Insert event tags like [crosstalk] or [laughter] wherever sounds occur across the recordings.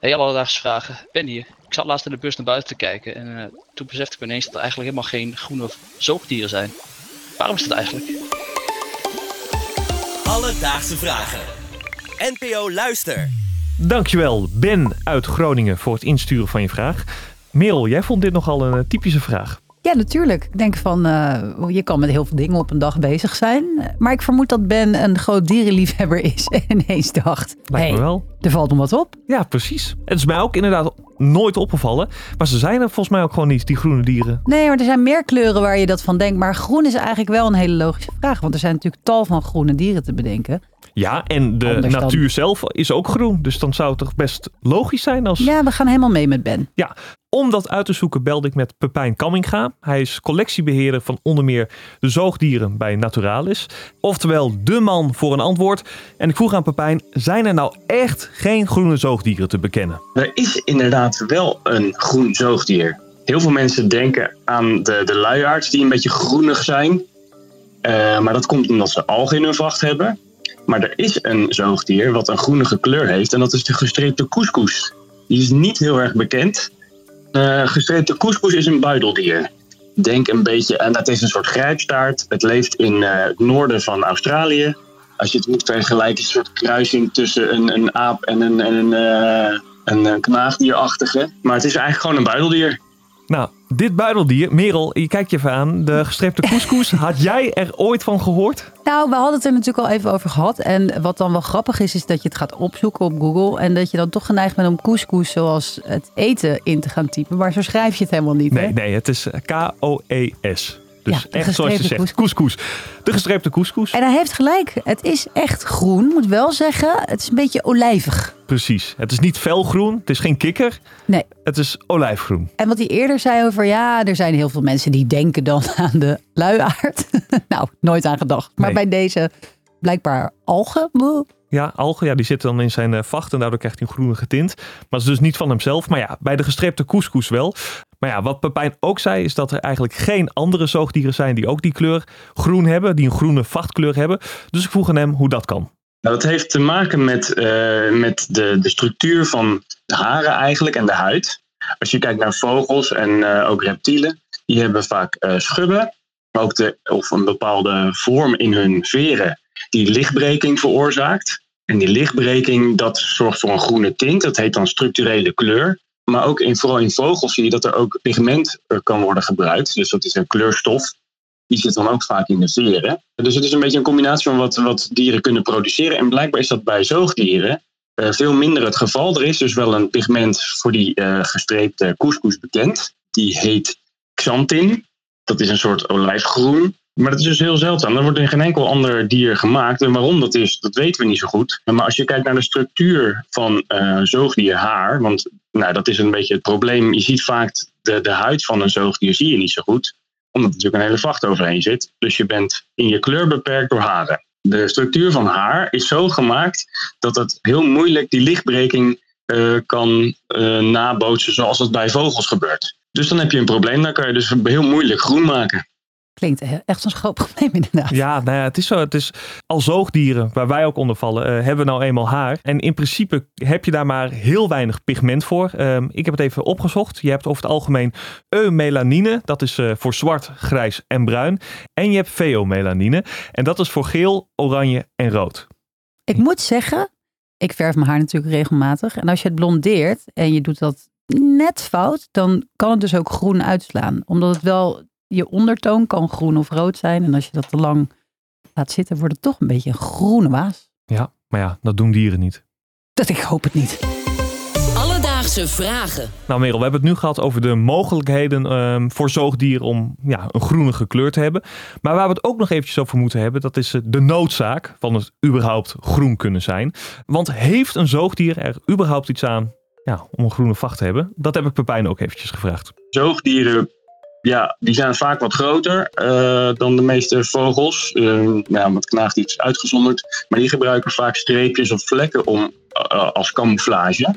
Hey, alledaagse vragen. Ben hier. Ik zat laatst in de bus naar buiten te kijken en uh, toen besefte ik ineens dat er eigenlijk helemaal geen groene zoogdieren zijn. Waarom is dat eigenlijk? Alledaagse vragen. NPO Luister. Dankjewel, Ben uit Groningen, voor het insturen van je vraag. Merel, jij vond dit nogal een typische vraag. Ja, natuurlijk. Ik denk van, uh, je kan met heel veel dingen op een dag bezig zijn. Maar ik vermoed dat Ben een groot dierenliefhebber is [laughs] en ineens dacht... Lijkt me wel. Er valt nog wat op. Ja, precies. Het is mij ook inderdaad nooit opgevallen. Maar ze zijn er volgens mij ook gewoon niet, die groene dieren. Nee, maar er zijn meer kleuren waar je dat van denkt. Maar groen is eigenlijk wel een hele logische vraag. Want er zijn natuurlijk tal van groene dieren te bedenken. Ja, en de natuur zelf is ook groen. Dus dan zou het toch best logisch zijn als... Ja, we gaan helemaal mee met Ben. Ja, om dat uit te zoeken belde ik met Pepijn Kamminga. Hij is collectiebeheerder van onder meer de zoogdieren bij Naturalis. Oftewel de man voor een antwoord. En ik vroeg aan Pepijn, zijn er nou echt geen groene zoogdieren te bekennen? Er is inderdaad wel een groen zoogdier. Heel veel mensen denken aan de, de luiaards die een beetje groenig zijn. Uh, maar dat komt omdat ze algen in hun vacht hebben. Maar er is een zoogdier wat een groenige kleur heeft. En dat is de gestreepte couscous. Die is niet heel erg bekend. Uh, gestreepte couscous is een buideldier. Denk een beetje, en dat is een soort grijpstaart. Het leeft in uh, het noorden van Australië. Als je het moet vergelijken, is een soort kruising tussen een, een aap en een, en een, uh, een knaagdierachtige. Maar het is eigenlijk gewoon een buideldier. Nou, dit buideldier, Merel, je kijkt je even aan. De gestreepte couscous, [laughs] had jij er ooit van gehoord? Nou, we hadden het er natuurlijk al even over gehad. En wat dan wel grappig is, is dat je het gaat opzoeken op Google. En dat je dan toch geneigd bent om couscous zoals het eten in te gaan typen. Maar zo schrijf je het helemaal niet. Nee, hè? nee het is K-O-E-S. Dus Ja, echt zoals je zegt, couscous. De gestreepte couscous. En hij heeft gelijk. Het is echt groen. Moet wel zeggen, het is een beetje olijvig. Precies. Het is niet felgroen, het is geen kikker. Nee. Het is olijfgroen. En wat hij eerder zei over, ja, er zijn heel veel mensen die denken dan [laughs] aan de luiaard. [laughs] nou, nooit aan gedacht. Maar Nee. bij deze blijkbaar algen. Ja, algen, ja, die zitten dan in zijn eh, vacht en daardoor krijgt hij een groenige tint. Maar het is dus niet van hemzelf. Maar ja, bij de gestreepte couscous wel. Maar ja, wat Pepijn ook zei, is dat er eigenlijk geen andere zoogdieren zijn die ook die kleur groen hebben, die een groene vachtkleur hebben. Dus ik vroeg aan hem hoe dat kan. Nou, dat heeft te maken met, eh, met de, de structuur van de haren eigenlijk en de huid. Als je kijkt naar vogels en eh, ook reptielen, die hebben vaak eh, schubben. Ook de, of een bepaalde vorm in hun veren die lichtbreking veroorzaakt. En die lichtbreking dat zorgt voor een groene tint. Dat heet dan structurele kleur. Maar ook in, vooral in vogels zie je dat er ook pigment eh, kan worden gebruikt. Dus dat is een kleurstof. Die zit dan ook vaak in de veren. Dus het is een beetje een combinatie van wat, wat dieren kunnen produceren. En blijkbaar is dat bij zoogdieren eh, veel minder het geval. Er is dus wel een pigment voor die eh, gestreepte couscous bekend. Die heet xanthin. Dat is een soort olijfgroen. Maar dat is dus heel zeldzaam. Dat wordt in geen enkel ander dier gemaakt. En waarom dat is, dat weten we niet zo goed. Maar als je kijkt naar de structuur van eh zoogdierhaar. Want nou, dat is een beetje het probleem. Je ziet vaak de, de huid van een zoogdier zie je niet zo goed omdat er natuurlijk een hele vacht overheen zit. Dus je bent in je kleur beperkt door haren. De structuur van haar is zo gemaakt dat het heel moeilijk die lichtbreking eh, kan eh, nabootsen zoals dat bij vogels gebeurt. Dus dan heb je een probleem, dan kan je dus heel moeilijk groen maken. Klinkt echt een groot [laughs] probleem inderdaad. Ja, nou ja, het is zo. Het is al zoogdieren, waar wij ook onder vallen, eh, hebben nou eenmaal haar. En in principe heb je daar maar heel weinig pigment voor. Ehm, ik heb het even opgezocht. Je hebt over het algemeen eumelanine. Dat is eh, voor zwart, grijs en bruin. En je hebt veomelanine. En dat is voor geel, oranje en rood. Ik moet zeggen, ik verf mijn haar natuurlijk regelmatig. En als je het blondeert en je doet dat net fout, dan kan het dus ook groen uitslaan. Omdat het wel, je ondertoon kan groen of rood zijn. En als je dat te lang laat zitten, wordt het toch een beetje een groene waas. Ja, maar ja, dat doen dieren niet. Dat ik hoop het niet. Alledaagse vragen. Nou Merel, we hebben het nu gehad over de mogelijkheden ehm, voor zoogdieren om ja, een groenige kleur te hebben. Maar waar we het ook nog eventjes over moeten hebben, dat is eh, de noodzaak van het überhaupt groen kunnen zijn. Want heeft een zoogdier er überhaupt iets aan ja, om een groene vacht te hebben? Dat heb ik Pepijn ook eventjes gevraagd. Zoogdieren, ja, die zijn vaak wat groter eh, dan de meeste vogels. Uh, ja, wat knaagdier is uitgezonderd. Maar die gebruiken vaak streepjes of vlekken om, eh, als camouflage.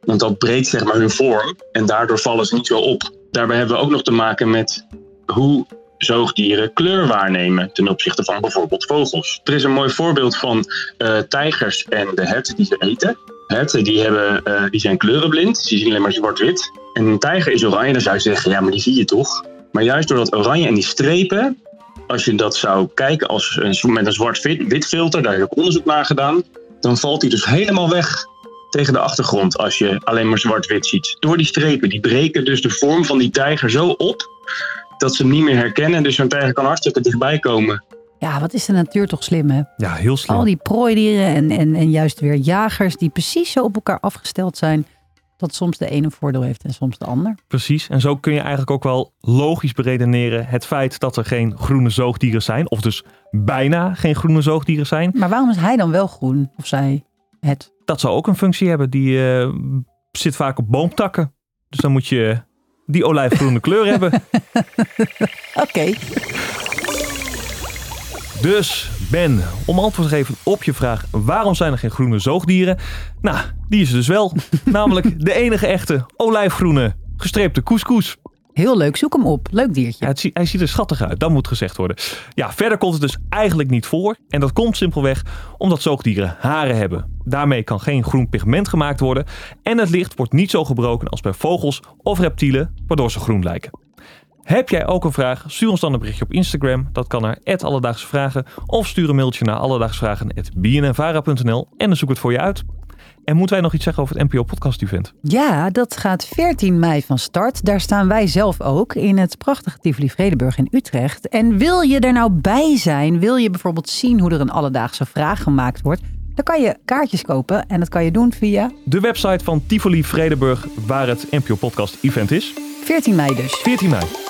Want dat breekt zeg maar hun vorm en daardoor vallen ze niet zo op. Daarbij hebben we ook nog te maken met hoe zoogdieren kleur waarnemen ten opzichte van bijvoorbeeld vogels. Er is een mooi voorbeeld van eh, tijgers en de herten die ze eten. Herten die, hebben, eh, die zijn kleurenblind, die zien alleen maar zwart-wit. En een tijger is oranje, dan zou je zeggen, ja, maar die zie je toch? Maar juist door dat oranje en die strepen, als je dat zou kijken als een, met een zwart-wit filter, daar heb ik onderzoek naar gedaan, dan valt hij dus helemaal weg tegen de achtergrond als je alleen maar zwart-wit ziet. Door die strepen, die breken dus de vorm van die tijger zo op dat ze hem niet meer herkennen. Dus zo'n tijger kan hartstikke dichtbij komen. Ja, wat is de natuur toch slim, hè? Ja, heel slim. Al die prooidieren en, en, en juist weer jagers die precies zo op elkaar afgesteld zijn. Dat soms de ene voordeel heeft en soms de ander. Precies. En zo kun je eigenlijk ook wel logisch beredeneren het feit dat er geen groene zoogdieren zijn. Of dus bijna geen groene zoogdieren zijn. Maar waarom is hij dan wel groen? Of zij het? Dat zou ook een functie hebben. Die eh, zit vaak op boomtakken. Dus dan moet je die olijfgroene kleur hebben. [laughs] Oké. Dus Ben, om antwoord te geven op je vraag waarom zijn er geen groene zoogdieren? Nou, die is er dus wel. [laughs] Namelijk de enige echte olijfgroene gestreepte couscous. Heel leuk, zoek hem op. Leuk diertje. Ja, het hij ziet er schattig uit, dat moet gezegd worden. Ja, verder komt het dus eigenlijk niet voor. En dat komt simpelweg omdat zoogdieren haren hebben. Daarmee kan geen groen pigment gemaakt worden. En het licht wordt niet zo gebroken als bij vogels of reptielen, waardoor ze groen lijken. Heb jij ook een vraag? Stuur ons dan een berichtje op Instagram. Dat kan naar Alledaagse Vragen. Of stuur een mailtje naar alledaagsvragen.bnnvara.nl en dan zoek ik het voor je uit. En moeten wij nog iets zeggen over het NPO Podcast Event? Ja, dat gaat 14 mei van start. Daar staan wij zelf ook in het prachtige Tivoli Vredenburg in Utrecht. En wil je er nou bij zijn? Wil je bijvoorbeeld zien hoe er een alledaagse vraag gemaakt wordt? Dan kan je kaartjes kopen en dat kan je doen via De website van Tivoli Vredenburg, waar het NPO Podcast Event is. 14 mei dus. 14 mei.